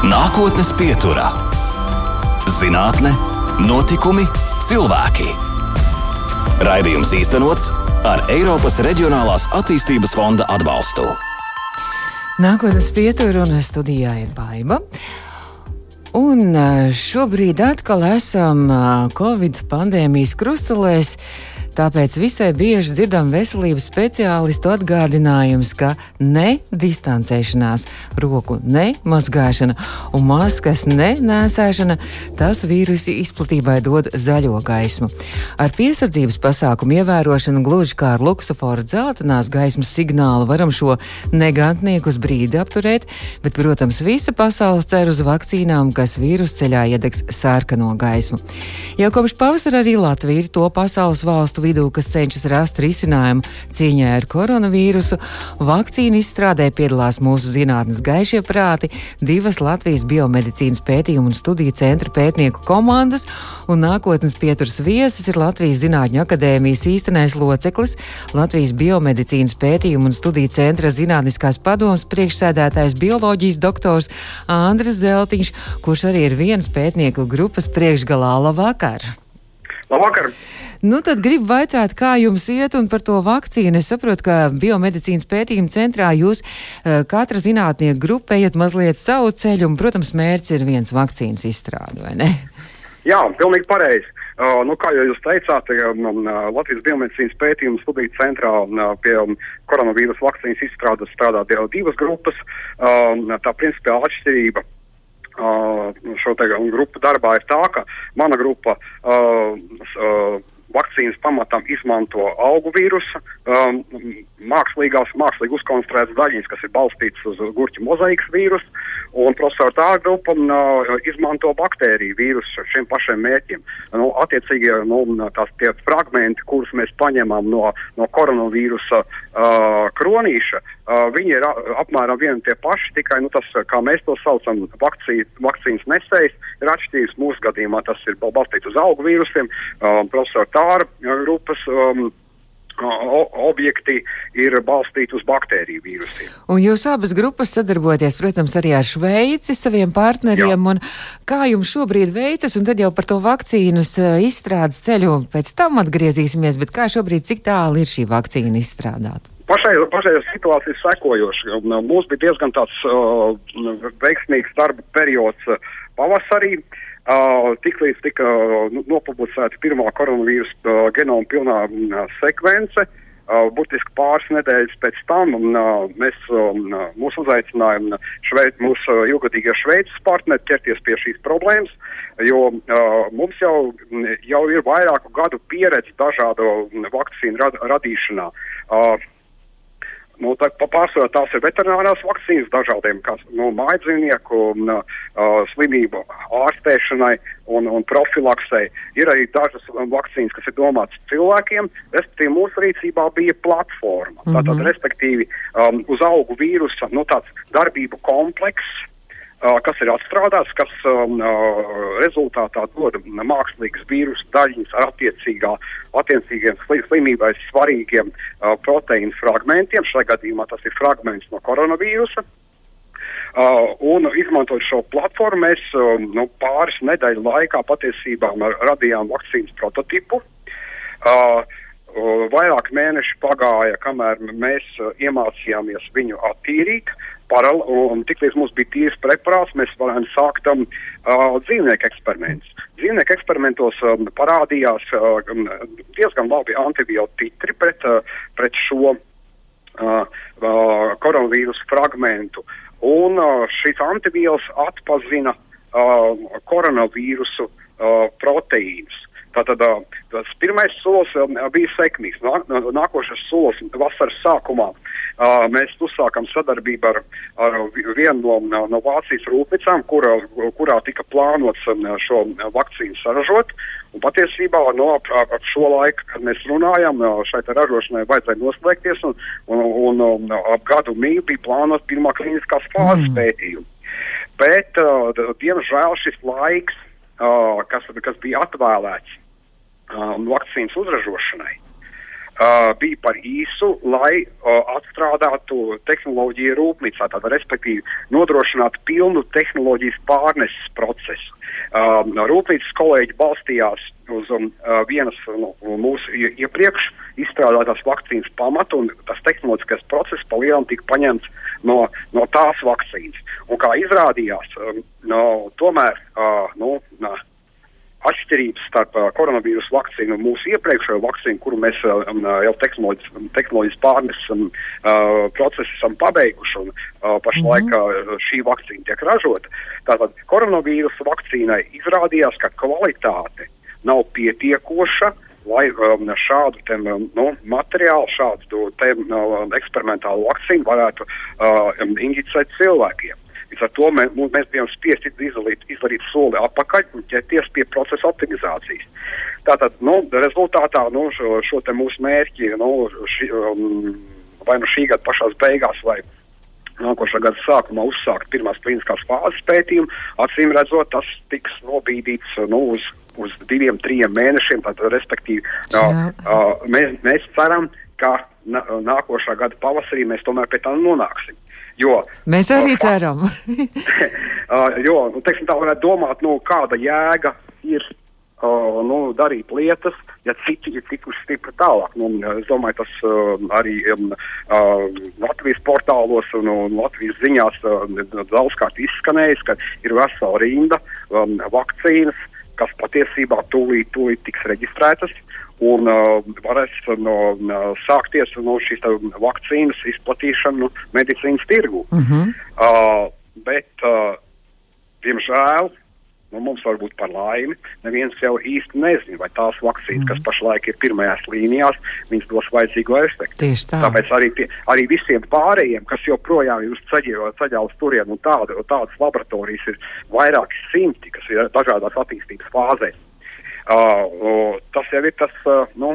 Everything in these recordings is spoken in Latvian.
Nākotnes pieturā - zinātne, notikumi, cilvēki. Raidījums īstenots ar Eiropas Reģionālās attīstības fonda atbalstu. Nākotnes pietura un studijā ir baiva. Un šobrīd atkal esam Covid pandēmijas krustcelēs. Tāpēc visai bieži dzirdam veselības speciālistu atgādinājumus, ka ne distancēšanās, roku nemazgāšana un maskas nenēsāšana tas vīrusu izplatībai dod zaļo gaismu. Ar piesardzības pasākumu ievērošanu gluži kā ar luksusforu dzeltenās gaismas signālu varam šo negantnieku uz brīdi apturēt, bet, protams, visa pasaule cer uz vakcīnām, kas vīrusu ceļā iedegs sārkano gaismu. Jau kopš pavasara arī Latvija ir to pasaules valstu valstu vidū, kas cenšas rast risinājumu cīņai ar koronavīrusu. Vakcīnu izstrādē piedalās mūsu zinātnes gaišie prāti, divas Latvijas biomedicīnas pētījumu un studiju centra pētnieku komandas, un nākotnes pieturas viesis ir Latvijas Zinātņu akadēmijas īstenais loceklis, Latvijas biomedicīnas pētījumu un studiju centra zinātniskās padomas priekšsēdētājs bioloģijas doktors Andris Zeltiņš, kurš arī ir vienas pētnieku grupas priekšgalā. Labvakar! Labvakar! Nu, tad gribu vaicāt, kā jums iet un par to vakcīnu. Es saprotu, ka biomedicīnas pētījuma centrā jūs uh, katra zinātnieka grupa ejat mazliet savu ceļu, un, protams, mērķis ir viens vakcīnas izstrāde, vai ne? Jā, pilnīgi pareizi. Uh, nu, kā jau jūs teicāt, um, Latvijas biomedicīnas pētījuma studiju centrā pie um, koronavīrus vakcīnas izstrādes strādā divas grupas. Uh, tā principiāla atšķirība šo grupu darbā ir tā, ka mana grupa vakcīnas pamatam izmanto augu vīrusu, um, mākslīgās, mākslīgi uzkonstruētas daļiņas, kas ir balstītas uz gurķu mozaikas vīrusu, un profesora tā grupa uh, izmanto baktēriju vīrusu šiem pašiem mērķiem. Nu, attiecīgi, nu, tās tie fragmenti, kurus mēs paņemam no, no koronavīrusa uh, kronīša, uh, viņi ir apmēram vieni tie paši, tikai, nu, tas, kā mēs to saucam, vakcī, vakcīnas nesējs, ir atšķirīgs mūsu gadījumā, tas ir balstīts uz augu vīrusiem. Uh, profesora Tāra grupas um, objekti ir balstīti uz baktēriju vīrusiem. Un jūs abas grupas sadarbojaties, protams, arī ar Šveici, saviem partneriem. Kā jums šobrīd veicas, un tad jau par to vakcīnas izstrādes ceļu pēc tam atgriezīsimies, bet kā šobrīd, cik tālu ir šī vakcīna izstrādāta? Pašreizējā situācija ir sekojoša. Mums bija diezgan tāds uh, veiksmīgs darba periods uh, pavasarī. Uh, Tiklīdz tika uh, nopublicēta pirmā koronavīrusa uh, genoma pilnā uh, sekvence, uh, burtiski pāris nedēļas pēc tam un, uh, mēs um, mūs uzaicinājām šveic, mūsu uh, ilgadīgie šveicis partneri ķerties pie šīs problēmas, jo uh, mums jau, jau ir vairāku gadu pieredze dažādu vakcīnu rad, radīšanā. Uh, Nu, tā, pārsvarā tās ir veterinārās vakcīnas dažādiem kā, nu, mājdzīvnieku un, uh, slimību ārstēšanai un, un profilaksei. Ir arī dažas vakcīnas, kas ir domātas cilvēkiem, respektīvi mūsu rīcībā bija platforma. Mm -hmm. Tātad, respektīvi, um, uz augu vīrusa nu, tāds darbību komplekss, kas ir atstrādāts, kas um, rezultātā dod mākslīgas vīrusu daļiņas ar attiecīgiem slimībai svarīgiem uh, proteīnu fragmentiem. Šajā gadījumā tas ir fragments no koronavīrusa. Uh, un izmantojot šo platformu, mēs uh, nu, pāris nedēļu laikā patiesībā radījām vakcīnas prototipu. Uh, Vairāk mēneši pagāja, kamēr mēs iemācījāmies viņu attīrīt, paral, un tiklīdz mums bija tīrs preparāts, mēs varējām sākt um, uh, dzīvnieku eksperimentus. Dzīvnieku eksperimentos um, parādījās uh, diezgan labi antibiotikri pret, uh, pret šo uh, uh, koronavīrusu fragmentu. Un uh, šīs antivielas atpazina uh, koronavīrusu uh, proteīnus. Tātad tas pirmais solis bija sekmīgs. Nākošais solis vasaras sākumā mēs uzsākām sadarbību ar, ar vienu no, no Vācijas rūpnīcām, kurā, kurā tika plānots šo vakcīnu saražot. Un patiesībā no, ap, ap šo laiku, kad mēs runājām, šai ražošanai vajadzēja noslēgties, un, un, un, un ap gadu mīlu bija plānota pirmā kliniskās fāzes mm. pētījuma. Bet, uh, diemžēl, šis laiks, uh, kas, kas bija atvēlēts um, vakcīnas uzražošanai, uh, bija par īsu, lai uh, atstrādātu tehnoloģiju rūpnīcā, tātad, respektīvi, nodrošinātu pilnu tehnoloģijas pārneses procesu. Uh, rūpnīcas kolēģi balstījās uz um, uh, vienas no mūsu iepriekš izstrādātās vakcīnas pamatu, un tas tehnoloģiskais process palielam tika paņemts no, no tās vakcīnas. Un kā izrādījās, um, no, tomēr nu, uh, atšķirības starp koronavīrusu vakcīnu un mūsu iepriekšējo vakcīnu, kuru mēs uh, jau pārneses um, uh, procesu esam pabeiguši un uh, pašlaik mm -hmm. šī vakcīna tiek ražota. Tātad koronavīrusu vakcīnai izrādījās, ka kvalitāte nav pietiekoša. Lai um, šādu te, um, nu, materiālu, šādu te, um, eksperimentālu vakcīnu varētu uh, injicēt cilvēkiem. Līdz ar to mēs, mēs bijām spiesti izdarīt, izdarīt soli atpakaļ un ķerties pie procesa optimizācijas. Tātad, nu, rezultātā nu, šo, šo mūsu mērķi nu, ši, um, vai nu šī gada pašās beigās, vai nākošā gada sākumā uzsākt pirmās klīniskās fāzes pētījumu, acīm redzot, tas tiks nobīdīts nu, uz, uz diviem, trim mēnešiem. Tad, respektīvi, uh, uh, mēs, mēs ceram, ka nākošā gada pavasarī mēs tomēr pie tā nonāksim. Jo, Mēs arī uh, ceram. uh, jo, nu, teiksim, tā varētu domāt, nu, kāda jēga ir uh, nu, darīt lietas, ja citi ir tikuši stipri tālāk. Nu, es domāju, tas uh, arī um, uh, Latvijas portālos un, un Latvijas ziņās uh, daudzkārt izskanējis, ka ir vesela rinda um, vakcīnas, kas patiesībā tūlīt, tūlīt tiks reģistrētas un uh, varēs no, uh, sākties no šīs vakcīnas izplatīšanu medicīnas tirgu. Uh -huh. uh, bet, uh, diemžēl, nu, mums varbūt par laimi, neviens jau īsti nezina, vai tās vakcīnas, mm. kas pašlaik ir pirmajās līnijās, viņas dos vajadzīgo efektu. Tieši tā. Tāpēc arī, tie, arī visiem pārējiem, kas joprojām ir uz ceļa, ceļā uz turienu, un tāda, tādas laboratorijas ir vairāki simti, kas ir dažādās attīstības fāzēs. Uh, tas jau ir tas, uh, nu,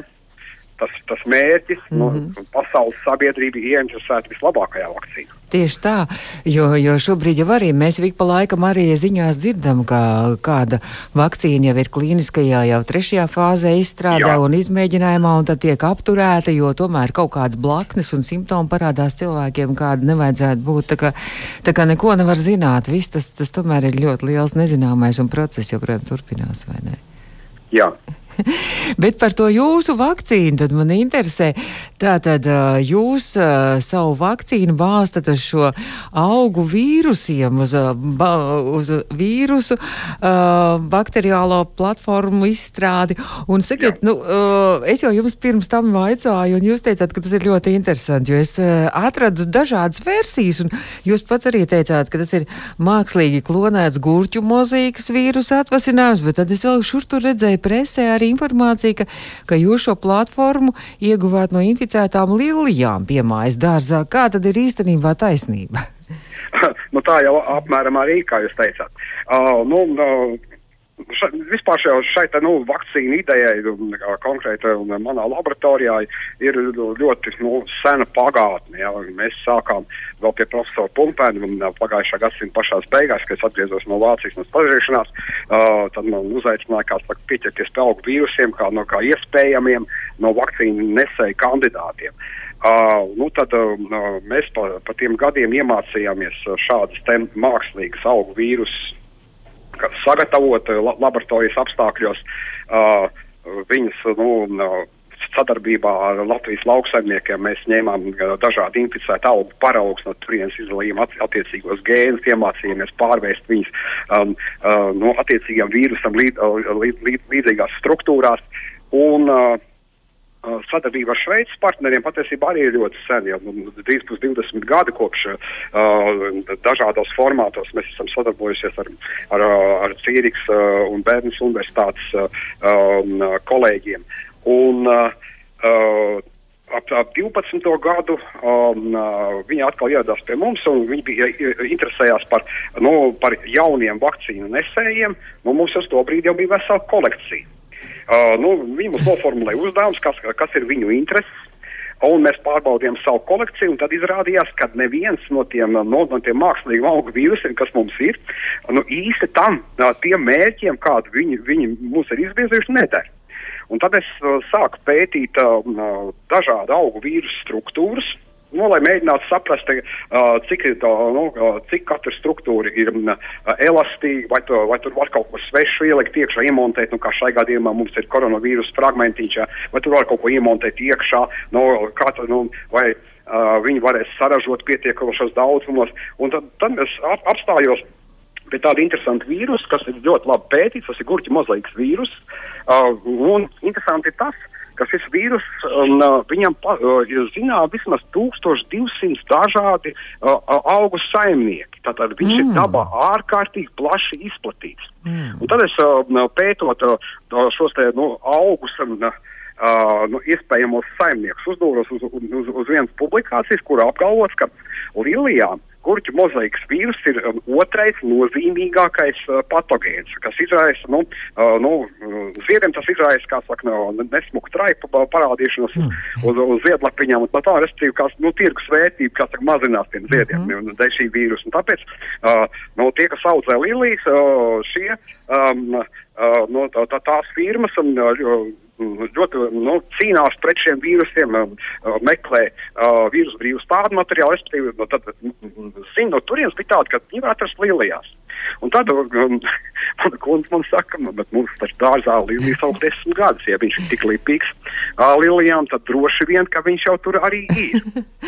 tas, tas mērķis. Mm -hmm. nu, pasaules sabiedrība ir ieinteresēta vislabākajā vakcīnā. Tieši tā, jo, jo šobrīd jau arī mēs ik pa laikam arī ziņās dzirdam, ka kāda vakcīna jau ir klīniskajā, jau trešajā fāzē izstrādā Jā. un izmēģinājumā, un tad tiek apturēta, jo tomēr kaut kādas blaknes un simptomi parādās cilvēkiem, kāda nevajadzētu būt. Tā kā, tā kā neko nevar zināt, viss tas, tas tomēr ir ļoti liels nezināmais, un process joprojām turpinās, vai ne? Jā. Bet par to jūsu vakcīnu tad man interesē. Tātad jūs savu vakcīnu bāstat uz šo augu vīrusiem, uz, uz vīrusu bakteriālo platformu izstrādi. Un sakiet, Jā. nu, es jau jums pirms tam vaicāju, un jūs teicāt, ka tas ir ļoti interesanti, jo es atradu dažādas versijas, un jūs pats arī teicāt, ka tas ir mākslīgi klonēts gurķu mozīkas vīrusu atvasinājums, bet tad es vēl šur tur redzēju presē arī informāciju, ka, ka jūs šo platformu ieguvāt no inficētām lilijām piemājas dārzā. Kā tad ir īstenībā taisnība? nu, tā jau apmēram arī, kā jūs teicāt. Uh, nu, uh, ša, vispār šai, šai te, nu, vakcīnu idejai konkrēti manā laboratorijā ir ļoti nu, sena pagātne. Ja. Mēs sākām vēl pie profesora Pumpēna pagājušā gadsimta pašās beigās, kad es atgriezos no Vācijas no stažēšanās. Uh, tad man uzaicināja kā saka, pieķerties pie augu vīrusiem, kā, no kā iespējamiem no vakcīnu nesēju kandidātiem. Uh, nu tad uh, mēs pa, pa tiem gadiem iemācījāmies šādas mākslīgas augu vīrusus sagatavot eh, laboratorijas apstākļos. Uh, viņas nu, sadarbībā ar Latvijas lauksaimniekiem mēs ņēmām dažādu inficētu augu paraugus, no turienes izlījām attiecīgos gēnus, iemācījāmies pārvērst viņus um, uh, no attiecīgiem vīrusam līd, līd, līd, līdzīgās struktūrās. Un, uh, sadarbība ar Šveices partneriem patiesībā arī ir ļoti sen. Jau nu, 20 gadi kopš uh, dažādos formātos mēs esam sadarbojušies ar, ar, ar Cīriks uh, un Bērnas universitātes uh, um, kolēģiem. Un, uh, uh, ap, ap 12. gadu um, viņi atkal ieradās pie mums un viņi bija interesējās par, nu, par jauniem vakcīnu nesējiem. Nu, mums uz to brīdi jau bija vesela kolekcija. Uh, nu, viņi mums noformulēja uzdevumus, kas, kas ir viņu intereses. Un mēs pārbaudījām savu kolekciju, un tad izrādījās, ka neviens no tiem, no, no tiem mākslīgiem augu vīrusiem, kas mums ir, nu, īsti tam, tiem mērķiem, kādu viņi, viņi mums ir izvirzījuši, nedara. Un tad es uh, sāku pētīt uh, dažādu augu vīrusu struktūras. Nu, lai mēģinātu saprast, uh, cik, tā, nu, uh, cik katra struktūra ir uh, elastīga, vai, to, vai tur var kaut ko svešu ielikt iekšā, iemontēt, nu, kā šai gadījumā mums ir koronavīrusa fragmentiņš, vai tur var kaut ko iemontēt iekšā, nu, kā, nu, vai uh, viņi varēs saražot pietiekamošos daudzumos. Un tad, tad es ap, apstājos pie tāda interesanta vīrusa, kas ir ļoti labi pētīts, tas ir gurķa mozaikas vīrus. Uh, un interesanti ir tas, ka šis vīrus, um, viņam uh, ir zinām vismaz 1200 dažādi uh, augu saimnieki. Tātad viņš mm. ir dabā ārkārtīgi plaši izplatīts. Mm. Un tad es uh, pētot uh, šos te, nu, augus. Uh, Uh, nu, iespējamos saimniekus uzdūros uz, uz, uz, uz vienas publikācijas, kur apgalvots, ka lilijām uh, Gurķu mozaikas vīrus ir um, otrais nozīmīgākais uh, patogēns, kas izraisa, nu, uh, nu ziediem tas izraisa, kā saka, no, nesmuku traipu parādīšanos mm. uz, uz ziedlapiņām, un tā tā, respektīvi, kā, nu, tirgus vērtība, kā saka, mazinās tiem ziediem, mm. dēļ šī vīrusa. Un tāpēc, uh, nu, tie, kas audzē lilijas, uh, šie, um, uh, no, tā, tā, tās firmas, un, uh, ļoti nu, cīnās pret šiem vīrusiem, uh, meklē uh, vīrusu brīvu stādu materiālu, respektīvi, no, tad, zin, no turienes bija tāda, ka viņi atrast lielijās. Un tad um, man kundze man saka, nu, bet mums taču dārzā līnijas aug desmit gadus, ja viņš ir tik lipīgs uh, lielijām, tad droši vien, ka viņš jau tur arī ir.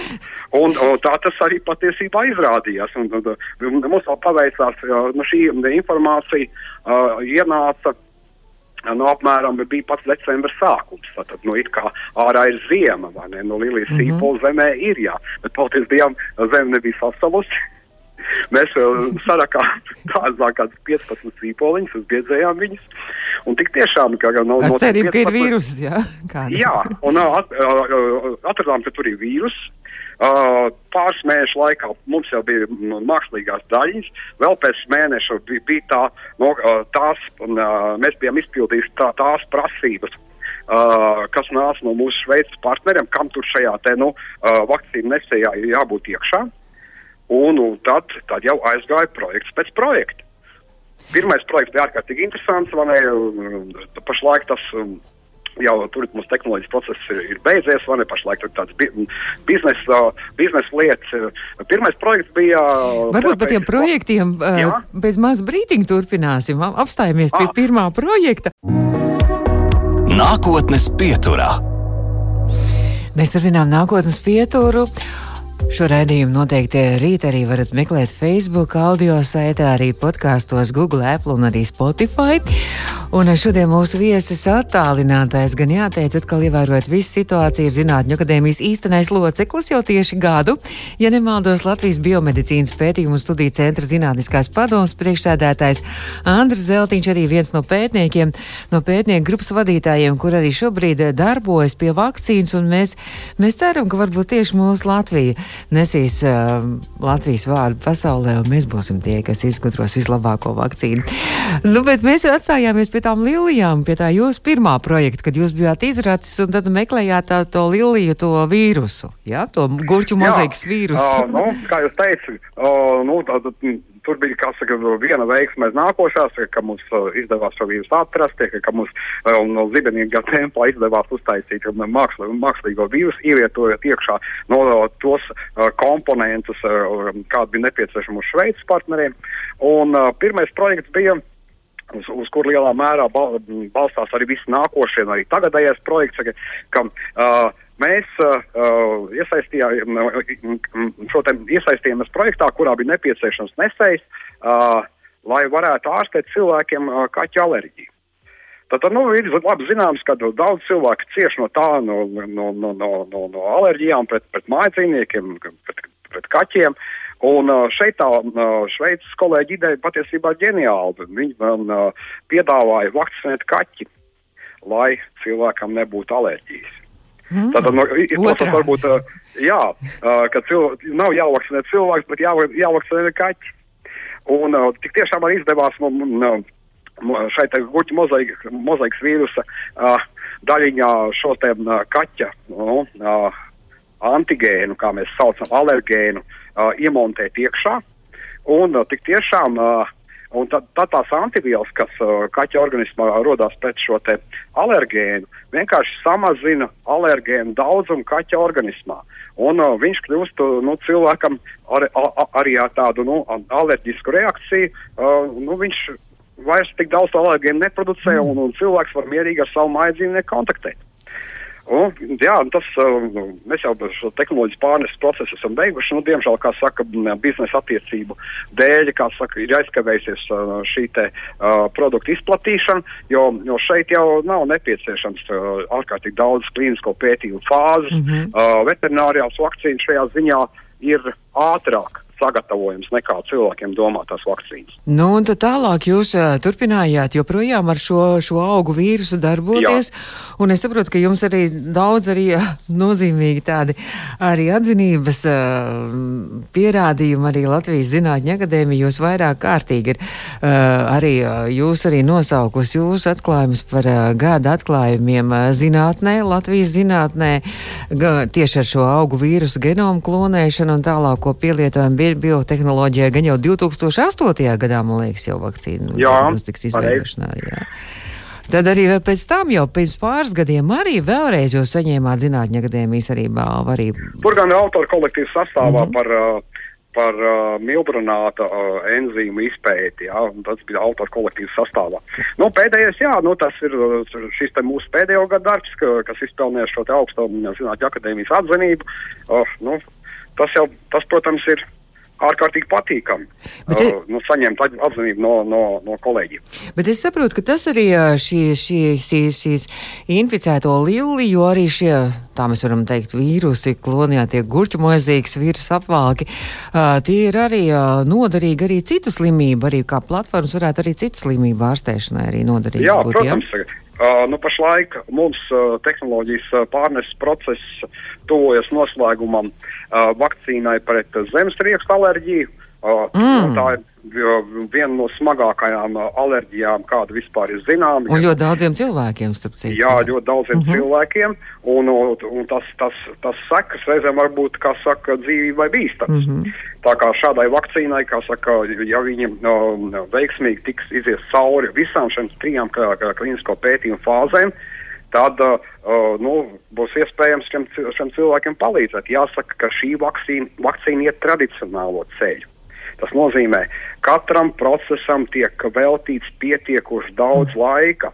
un, un tā tas arī patiesībā izrādījās. Un, un, un, mums vēl paveicās, uh, no šī informācija uh, ienāca nu, apmēram bija pats decembris sākums. Tad, nu, it kā ārā ir ziema, vai ne? Nu, Lilijas mm -hmm. sīpola zemē ir, jā. Bet paldies Dievam, zeme nebija sasalusi. Mēs uh, sarakām tādās kā 15 sīpoliņus, uzbiedzējām viņus. Un tik tiešām, ka no, Ar no cerību, 15, ka ir vīrus, jā? Kāda? Jā, un at, uh, atradām, ka tur ir vīrus. Uh, pāris mēnešu laikā mums jau bija nu, mākslīgās daļas, vēl pēc mēneša bija, bija tā, no, uh, tās, uh, mēs bijām izpildījuši tā, tās prasības, uh, kas nāca no mūsu šveices partneriem, kam tur šajā te, nu, uh, vakcīnu nesējā ir jābūt iekšā. Un, un tad, tad jau aizgāja projekts pēc projekta. Pirmais projekts bija ārkārtīgi interesants, ne? Pašlaik tas. Um, jau tur mūsu tehnoloģijas process ir, ir beidzies, vai ne? Pašlaik tur tāds bi biznesa, biznesa lietas. Pirmais projekts bija. Varbūt par tiem projektiem jā? bez maz brītiņa turpināsim. Apstājamies pie ah. pirmā projekta. Nākotnes pieturā. Mēs turpinām nākotnes pieturu. Šo raidījumu noteikti rīt arī varat meklēt Facebook, audio saitē, arī podkāstos, Google, Apple un arī Spotify. Un šodien mūsu viesis attālinātais, gan jāteic, atkal ievērojot visu situāciju, ir Zinātņu akadēmijas īstenais loceklis jau tieši gadu, ja nemaldos Latvijas biomedicīnas pētījumu un studiju centra zinātniskās padomas priekšsēdētājs Andris Zeltiņš, arī viens no pētniekiem, no pētnieku grupas vadītājiem, kur arī šobrīd darbojas pie vakcīnas, un mēs, mēs ceram, ka varbūt tieši mūsu Latvija nesīs uh, Latvijas vārdu pasaulē, un mēs būsim tie, kas izgudros vislabāko vakcīnu. Nu, bet mēs jau atstājāmies pie tām lilijām, pie tā jūsu pirmā projekta, kad jūs bijāt izracis un tad meklējāt tā, to liliju, to vīrusu, jā, to gurķu mozaikas vīrusu. Uh, nu, kā jūs teicat, uh, nu, tā, tā, tur bija saka, viena veiksme aiz nākošās, ka mums uh, izdevās šo vīrusu atrast, ka, ka mums uh, no zibenīgā tempā izdevās uztaisīt māksli, mākslīgo vīrusu, ievietojot iekšā no tos uh, komponentus, uh, kādi bija nepieciešami uz Šveices partneriem. Un pirmais projekts bija uz, uz kur lielā mērā bal, balstās arī visi nākošie, arī tagadējais projekts, ka, ka uh, mēs uh, te iesaistījāmies projektā, kurā bija nepieciešams nesējs, uh, lai varētu ārstēt cilvēkiem uh, kaķu alerģiju. Tad nu, ir labi zināms, ka daudz cilvēku cieš no tā, no, no, no, no, no, no alerģijām pret, pret mājdzīvniekiem, pret, pret kaķiem. Un šeit tā Šveices kolēģi ideja patiesībā ģeniāla. Viņi man piedāvāja vakcinēt kaķi, lai cilvēkam nebūtu alerģijas. Mm. Tātad no, izklausās varbūt, jā, ka cilv, nav jāvakcinē cilvēks, bet jā, jāvakcinē kaķi. Un tik tiešām man izdevās man, šai guļu mozaikas, mozaikas vīrusa daļiņā šo te kaķa nu, antigēnu, kā mēs saucam, alergēnu, iemontēt iekšā. Un tik tiešām Un tad, tad tās antivielas, kas uh, kaķa organismā rodas pēc šo alergēnu, vienkārši samazina alergēnu daudzumu kaķa organismā. Un uh, viņš kļūst uh, nu, cilvēkam ar, ar, arī ar tādu nu, alerģisku reakciju. Uh, nu, viņš vairs tik daudz alergēnu neproducē, mm. un, un cilvēks var mierīgi ar savu māju dzīvnieku kontaktēt. Un, jā, tas, nu, mēs jau šo tehnoloģijas pārneses procesu esam beiguši. Nu, diemžēl, kā saka, biznesa attiecību dēļ, saka, ir aizkavējusies šī te uh, produktu izplatīšana, jo, jo šeit jau nav nepieciešams uh, ārkārtīgi daudz klīnisko pētījumu fāzes. Mm -hmm. uh, veterinārijās vakcīnas šajā ziņā ir ātrāk sagatavojums nekā cilvēkiem domātās vakcīnas. Nu, un tad tālāk jūs uh, turpinājāt joprojām ar šo, šo augu vīrusu darboties, Jā. un es saprotu, ka jums arī daudz arī uh, nozīmīgi tādi arī atzinības uh, pierādījumi arī Latvijas Zinātņu akadēmija jūs vairāk kārtīgi ir arī jūs arī nosaukus jūsu atklājumus par gada atklājumiem zinātnē, Latvijas zinātnē, tieši ar šo augu vīrusu genomu klonēšanu un tālāko pielietojumu biotehnoloģijai gan jau 2008. gadā, man liekas, jau vakcīna tiks izveidošanā. Jā. Tad arī pēc tam, jau pēc pāris gadiem, arī vēlreiz jūs saņēmāt Zinātņu akadēmijas arī balvu. Arī... Tur gan autoru kolektīvs sastāvā mm -hmm. par, par uh, milbrunāta uh, enzīmu izpēti, jā, tas bija autoru kolektīvs sastāvā. Nu, pēdējais, jā, nu, tas ir šis te mūsu pēdējo gadu darbs, ka, kas izpelnījis šo te augsto Zinātņu akadēmijas atzinību. Uh, nu, tas jau, tas, protams, ir ārkārtīgi patīkami bet, uh, nu, saņemt atzinību no, no, no kolēģiem. Bet es saprotu, ka tas arī šī, šī, šī, šīs inficēto lilli, jo arī šie, tā mēs varam teikt, vīrusi, klonijā tie gurķu mozīgas vīrusu apvalki, uh, tie ir arī uh, noderīgi arī citu slimību, arī kā platformas varētu arī citu slimību ārstēšanai arī noderīgi jā, būt. Protams, jā? Uh, nu, pašlaik mums uh, tehnoloģijas uh, pārneses process tuvojas noslēgumam uh, vakcīnai pret zemestriekstu alerģiju. Uh, mm. Tā ir viena no smagākajām uh, alerģijām, kāda vispār ir zināma. Un ļoti daudziem cilvēkiem, starp citu. Jā, ļoti daudziem mm -hmm. cilvēkiem, un, un, un tas, tas, tas sekas reizēm var būt, kā saka, dzīvībai bīstams. Mm -hmm. Tā kā šādai vakcīnai, kā saka, ja viņi no, veiksmīgi tiks izies cauri visām šiem trijām klīnisko pētījumu fāzēm, tad uh, nu, būs iespējams šiem, šiem cilvēkiem palīdzēt. Jāsaka, ka šī vakcīna, vakcīna iet tradicionālo ceļu. Tas nozīmē, ka katram procesam tiek veltīts pietiekoši daudz mm. laika,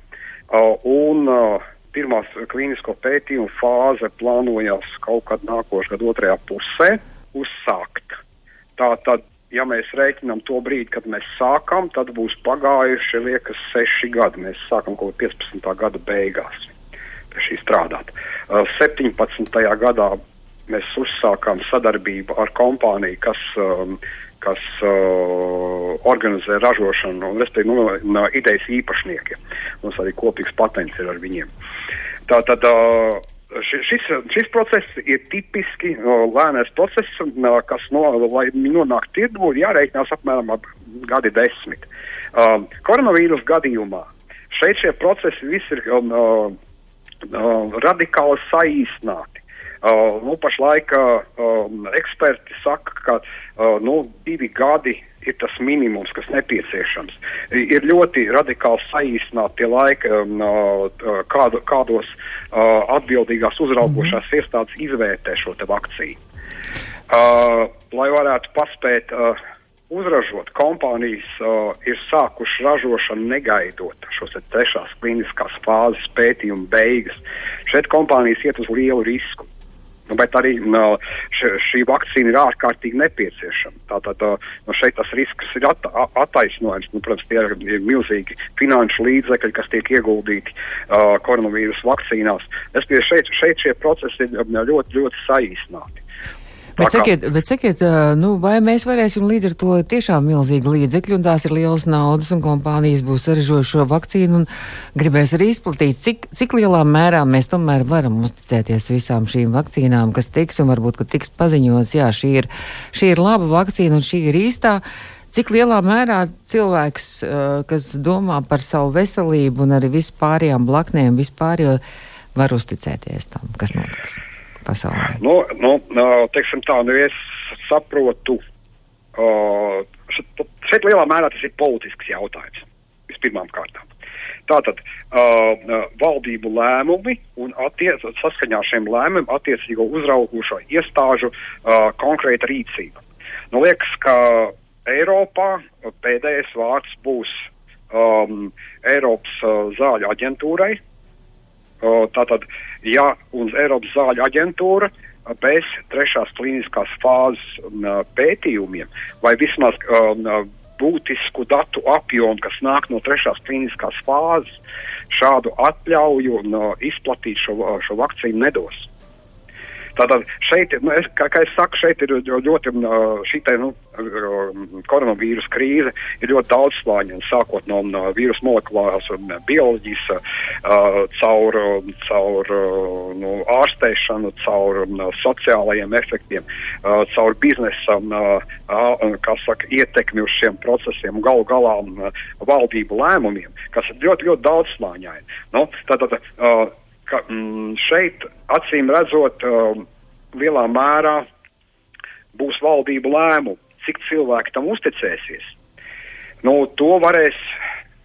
uh, un uh, pirmās klīnisko pētījumu fāze plānojas kaut kad nākošā gada otrajā pusē uzsākt. Tātad, ja mēs rēķinām to brīdi, kad mēs sākam, tad būs pagājuši, liekas, seši gadi. Mēs sākam kaut kā 15. gada beigās pie šī strādāt. Uh, 17. gadā mēs uzsākām sadarbību ar kompāniju, kas kas uh, organizē ražošanu, un respektīvi no, no idejas īpašniekiem. Mums arī kopīgs patents ir ar viņiem. Tātad uh, šis, šis process ir tipiski uh, lēnais process, uh, kas, no, lai nonāktu tirgu, ir jārēķinās apmēram ap gadi desmit. Uh, koronavīrus gadījumā šeit šie procesi visi ir um, uh, uh, radikāli saīsināti. Uh, nu, pašlaik uh, eksperti saka, ka uh, nu, divi gadi ir tas minimums, kas nepieciešams. Ir ļoti radikāli saīsināti tie laiki, um, uh, kādu, kādos uh, atbildīgās uzraugošās mm iestādes izvērtē šo vakcīnu. Uh, lai varētu paspēt uh, uzražot, kompānijas uh, ir sākušas ražošanu negaidot šos trešās kliniskās fāzes pētījumu beigas. Šeit kompānijas iet uz lielu risku. Nu, bet arī no, š, šī vakcīna ir ārkārtīgi nepieciešama. Tātad no šeit tas risks ir at, attaisnojams. Nu, protams, tie ir, ir milzīgi finanšu līdzekļi, kas tiek ieguldīti uh, koronavīrus vakcīnās. Es pie šeit, šeit šie procesi ir ļoti, ļoti saīsināti. Bet sakiet, bet sakiet, nu, vai mēs varēsim līdz ar to tiešām milzīgi līdzekļi, un tās ir lielas naudas, un kompānijas būs saražojuši šo vakcīnu un gribēs arī izplatīt, cik, cik lielā mērā mēs tomēr varam uzticēties visām šīm vakcīnām, kas tiks, un varbūt, ka tiks paziņots, jā, šī ir, šī ir laba vakcīna un šī ir īstā. Cik lielā mērā cilvēks, kas domā par savu veselību un arī vispārējām blaknēm, vispār var uzticēties tam, kas notiks? Pasaulē? Nu, nu, teiksim tā, nu es saprotu. Uh, šeit lielā mērā tas ir politisks jautājums vispirmām kārtām. Tātad uh, valdību lēmumi un attiec, saskaņā ar šiem lēmumiem attiecīgo uzraugošo iestāžu uh, konkrēta rīcība. Nu, liekas, ka Eiropā pēdējais vārds būs um, Eiropas uh, zāļu aģentūrai. Uh, tātad, ja uz Eiropas zāļu aģentūra bez trešās klīniskās fāzes uh, pētījumiem vai vismaz uh, būtisku datu apjomu, kas nāk no trešās klīniskās fāzes, šādu atļauju un uh, izplatīt šo, šo vakcīnu nedos. Tātad šeit, nu, es, kā, kā es saku, šeit ir ļoti šī nu, koronavīrus krīze ir ļoti daudzslāņa, sākot no vīrusu molekulārās un bioloģijas, uh, caur, caur nu, ārstēšanu, caur sociālajiem efektiem, uh, caur biznesa uh, saka, ietekmi uz šiem procesiem galu galā valdību lēmumiem, kas ir ļoti, ļoti daudzslāņaini. Nu, tātad, ka mm, šeit acīm redzot uh, lielā mērā būs valdību lēmumu, cik cilvēki tam uzticēsies. Nu, to varēs,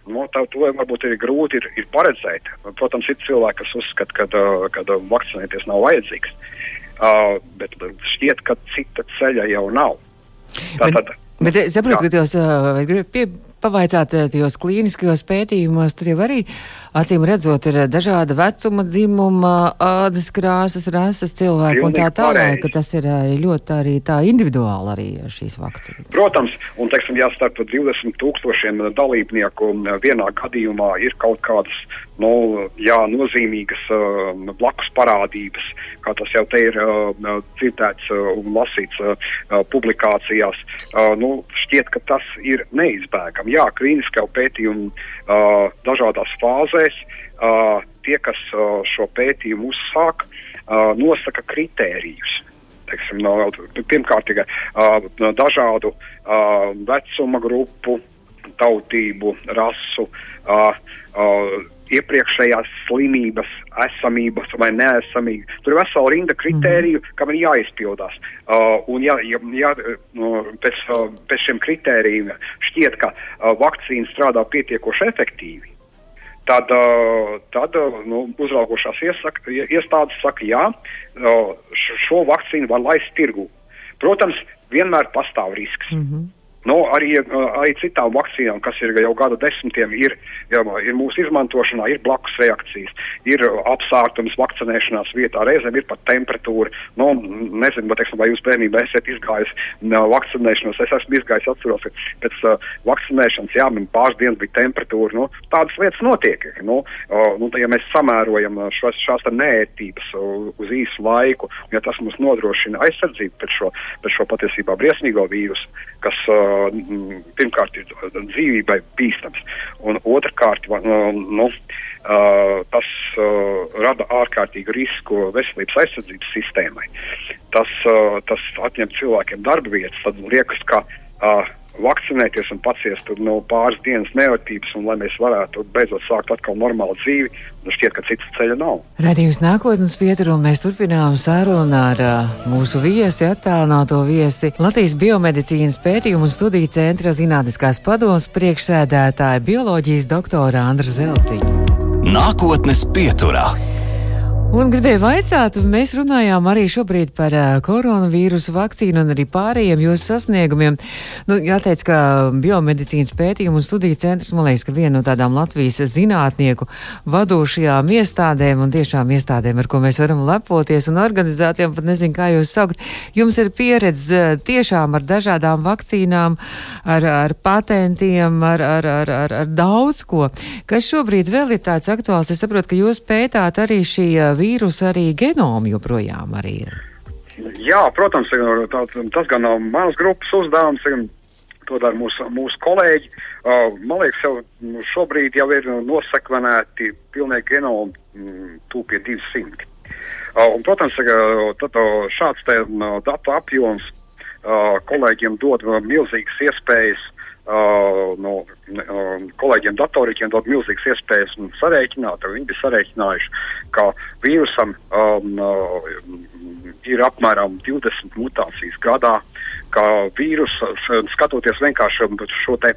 nu, tā, to varbūt ir grūti ir, ir paredzēt. Protams, ir cilvēki, kas uzskata, ka, uh, ka vakcinēties nav vajadzīgs, uh, bet šķiet, ka cita ceļa jau nav. Tātad, bet, bet es saprotu, ka tos uh, pie, pavaicāt tajos klīniskajos pētījumos, tur jau arī acīm redzot ir dažāda vecuma, dzimuma, ādas krāsas, rases cilvēki un tā tālāk, ka tas ir arī ļoti arī tā individuāli arī šīs vakcīnas. Protams, un teiksim, ja starp 20 tūkstošiem dalībnieku vienā gadījumā ir kaut kādas nu, jā, nozīmīgas uh, blakus parādības, kā tas jau te ir uh, citēts uh, un lasīts uh, publikācijās. Uh, nu, šķiet, ka tas ir neizbēgami. Jā, klīniskā pētījuma uh, dažādās fāzēs uh, tie, kas uh, šo pētījumu uzsāk, uh, nosaka kritērijus. Teiksim, no, pirmkārt, tikai uh, dažādu uh, vecuma grupu, tautību, rasu. Uh, uh, iepriekšējās slimības, esamības vai neesamības. Tur ir vesela rinda kritēriju, mm kam ir jāizpildās. Uh, un ja, ja, ja no, pēc, uh, pēc šiem kritērijiem šķiet, ka uh, vakcīna strādā pietiekoši efektīvi, tad, uh, tad uh, nu, uzraugošās iesaka, iestādes saka, jā, uh, šo vakcīnu var laist tirgū. Protams, vienmēr pastāv risks. Mm -hmm. Nu, arī, arī citām vakcīnām, kas ir jau gadu desmitiem, ir, jau, ir mūsu izmantošanā, ir blakus reakcijas, ir apsārtums vakcinēšanās vietā, reizēm ir pat temperatūra. Nu, nezinu, bet, teiksim, vai jūs bērnībā esat izgājis no vakcinēšanas. Es esmu izgājis, atceros, ka pēc uh, vakcinēšanas, jā, man pāris dienas bija temperatūra. Nu, tādas lietas notiek. Nu, uh, nu, tā, ja mēs samērojam šos, šās nērtības uh, uz īsu laiku, ja tas mums nodrošina aizsardzību pret šo, pret šo patiesībā briesmīgo vīrusu, kas uh, pirmkārt ir dzīvībai bīstams, un otrkārt nu, tas rada ārkārtīgu risku veselības aizsardzības sistēmai. Tas, tas atņem cilvēkiem darba vietas, tad liekas, ka vakcinēties un paciest no nu, pāris dienas nevatības, un lai mēs varētu beidzot sākt atkal normālu dzīvi, nu šķiet, ka citas ceļa nav. Radījums nākotnes pieturu, un mēs turpinām sarunu ar mūsu viesi, attālināto viesi Latvijas biomedicīnas pētījumu un studiju centra zinātniskās padomas priekšsēdētāja bioloģijas doktora Andra Zeltiņa. Nākotnes pieturā. Un gribēju vaicāt, mēs runājām arī šobrīd par uh, koronavīrusu vakcīnu un arī pārējiem jūsu sasniegumiem. Nu, jāteic, ka biomedicīnas pētījumu un studiju centrs, man liekas, ka viena no tādām Latvijas zinātnieku vadošajām iestādēm un tiešām iestādēm, ar ko mēs varam lepoties un organizācijām, pat nezinu, kā jūs saukt. Jums ir pieredze tiešām ar dažādām vakcīnām, ar, ar patentiem, ar, ar, ar, ar, ar daudz ko. Kas šobrīd vēl ir tāds aktuāls? Es saprotu, ka jūs pētāt arī šī vīrusu arī genomu joprojām arī ir. Jā, protams, tā, tas gan nav manas grupas uzdevums, to dara mūsu, mūsu kolēģi. Uh, man liekas, jau šobrīd jau ir nosekvenēti pilnīgi genomi mm, tūpie 200. Uh, un, protams, tad, šāds te, datu apjoms kolēģiem dod milzīgas iespējas. Uh, no uh, kolēģiem, datoriķiem dod milzīgas iespējas un sarēķināt. Viņi bija sarēķinājuši, ka vīrusam um, uh, ir apmēram 20 mutācijas gadā, ka vīrus, skatoties vienkārši šo te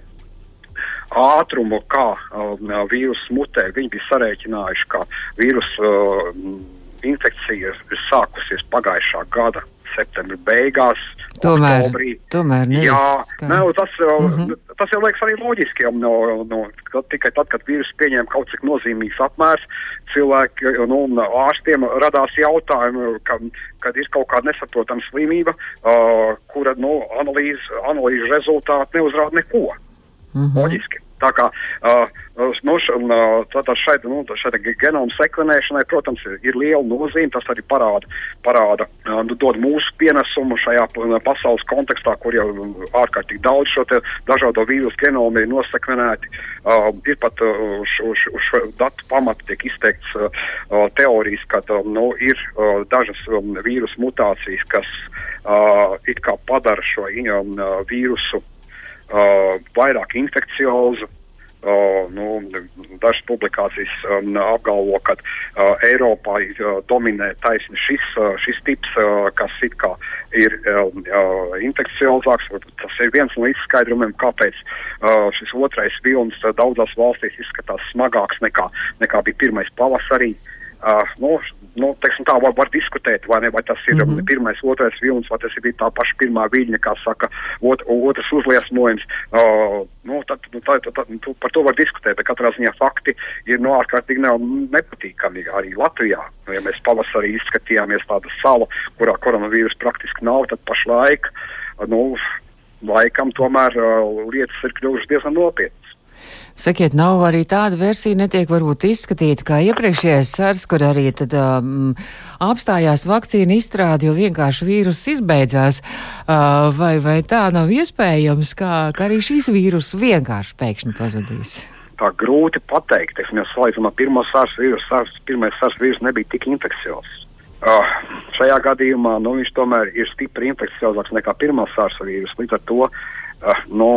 ātrumu, kā uh, vīrus mutē, viņi bija sarēķinājuši, ka vīrus uh, infekcija ir sākusies pagājušā gada septembra beigās. Tomēr, oktobrī. tomēr nevis, Jā, kā... ne, tas, jau, mm -hmm. tas jau liekas arī loģiski. No, no, ka tikai tad, kad vīrusu pieņēma kaut cik nozīmīgs apmērs, cilvēki, nu, un ārstiem radās jautājumi, ka, kad ir kaut kāda nesaprotama slimība, uh, kura nu, analīze, analīžu rezultāti neuzrāda neko. Mhm. Loģiski. Tā kā uh, nu, uh, tātad šai, nu, šai genoma sekvenēšanai, protams, ir, liela nozīme. Tas arī parāda, parāda uh, nu, dod mūsu pienesumu šajā uh, pasaules kontekstā, kur jau ārkārtīgi daudz šo dažādo vīrusu genomu ir nosekvenēti. Uh, ir pat uh, uz, uz šo datu pamatu tiek izteikts uh, uh, teorijas, ka uh, nu, ir uh, dažas um, vīrusu mutācijas, kas uh, it kā padara šo um, uh, vīrusu uh, vairāk infekciozu. Uh, nu, dažas publikācijas um, apgalvo, ka uh, Eiropā uh, dominē taisni šis, uh, šis tips, uh, kas it kā ir um, uh, infekciozāks. Tas ir viens no izskaidrojumiem, kāpēc uh, šis otrais vilnis uh, daudzās valstīs izskatās smagāks nekā, nekā bija pirmais pavasarī. Uh, nu, nu, teiksim, tā var, var diskutēt, vai, ne, vai tas ir mm -hmm. pirmais, otrais vilnis, vai tas ir tā paša pirmā viļņa, kā saka, ot, otrs uzliesmojums. Uh, nu, tad, nu, tā, tā, tā, tu, par to var diskutēt, bet katrā ziņā fakti ir no ārkārtīgi ne, nepatīkami arī Latvijā. Nu, ja mēs pavasarī izskatījāmies tādu salu, kurā koronavīrus praktiski nav, tad pašlaik, nu, laikam tomēr uh, lietas ir kļuvušas diezgan nopietnas. Sakiet, nav arī tāda versija, netiek varbūt izskatīta kā iepriekšējais sars, kur arī tad um, apstājās vakcīna izstrāde, jo vienkārši vīrus izbeidzās. Uh, vai, vai tā nav iespējams, kā, ka arī šīs vīrus vienkārši pēkšņi pazudīs? Tā grūti pateikt. Es salīdzinu ar pirmo sars vīrusu. Sars, pirmais sars vīrus nebija tik infekciozs. Uh, šajā gadījumā nu, viņš tomēr ir stipri infekciozāks nekā pirmā sars vīrusu. Līdz ar to uh, nu,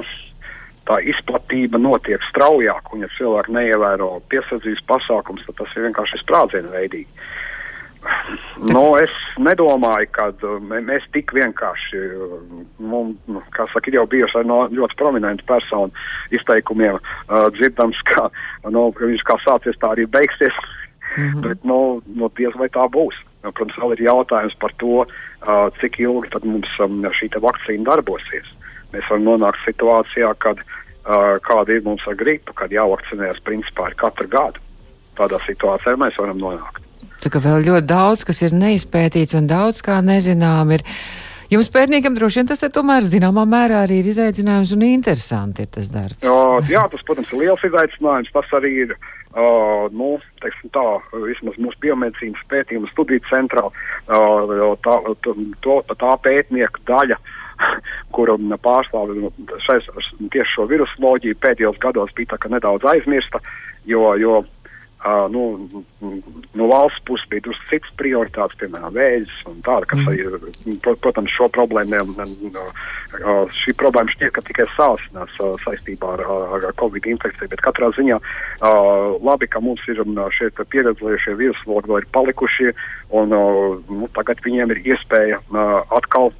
tā izplatība notiek straujāk, un ja cilvēki neievēro piesardzības pasākums, tad tas ir vienkārši sprādzienu veidīgi. Nu, es nedomāju, ka uh, mēs tik vienkārši, mums, nu, kā saka, jau bijuši no ļoti prominentu personu izteikumiem uh, dzirdams, ka, nu, ka viņš kā sācies, tā arī beigsies, mm -hmm. bet, nu, nu, diez vai tā būs. Nu, protams, vēl ir jautājums par to, uh, cik ilgi tad mums um, šī vakcīna darbosies. Mēs varam nonākt situācijā, kad uh, kāda ir mums ar gripu, kad jāvakcinējas principā ir katru gadu. Tādā situācijā mēs varam nonākt. Tā kā vēl ļoti daudz, kas ir neizpētīts un daudz kā nezinām, ir. Jums pētniekam droši vien tas ir tomēr zināmā mērā arī ir izaicinājums un interesanti ir tas darbs. Uh, jā, tas, protams, ir liels izaicinājums. Tas arī ir, uh, nu, teiksim tā, vismaz mūsu biomedicīnas pētījuma studiju centrā, uh, tā, to, tā pētnieku daļa, kuru pārstāv šais, tieši šo virusoloģiju pēdējos gados bija nedaudz aizmirsta, jo, jo Uh, nu, no valsts puses bija drusku citas prioritātes, piemēram, vēzis un tāda, kas, mm. ir, protams, šo problēmu, šī problēma šķiet, ka tikai sāsinās saistībā ar, ar Covid infekciju, bet katrā ziņā uh, labi, ka mums ir šie pieredzējušie viruslogi vēl ir palikušie, un uh, nu, tagad viņiem ir iespēja atkal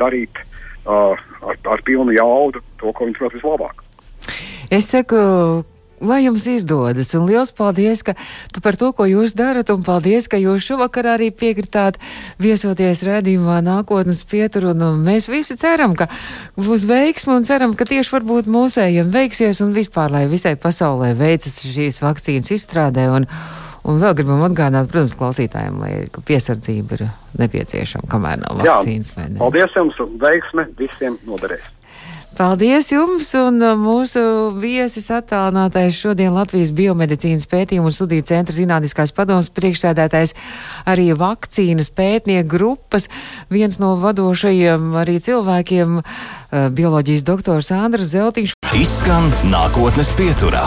darīt uh, ar, ar pilnu jaudu to, ko viņi prot vislabāk. Es saku, Lai jums izdodas, un liels paldies par to, ko jūs darat, un paldies, ka jūs šovakar arī piekritāt viesoties redzījumā nākotnes pietur, un, un mēs visi ceram, ka būs veiksmi, un ceram, ka tieši varbūt mūsējiem veiksies, un vispār, lai visai pasaulē veicas šīs vakcīnas izstrādē, un, un vēl gribam atgādināt, protams, klausītājiem, lai piesardzība ir nepieciešama, kamēr nav vakcīnas. Jā, paldies jums, veiksme visiem noderēs! Paldies jums! Un uh, mūsu viesis attālinātais šodien Latvijas biomedicīnas pētījumu un studiju centra zinātniskās padomas priekšsēdētājs arī vakcīnas pētnieku grupas, viens no vadošajiem arī cilvēkiem, uh, bioloģijas doktors Andrs Zeltiņš. Izskan nākotnes pieturā.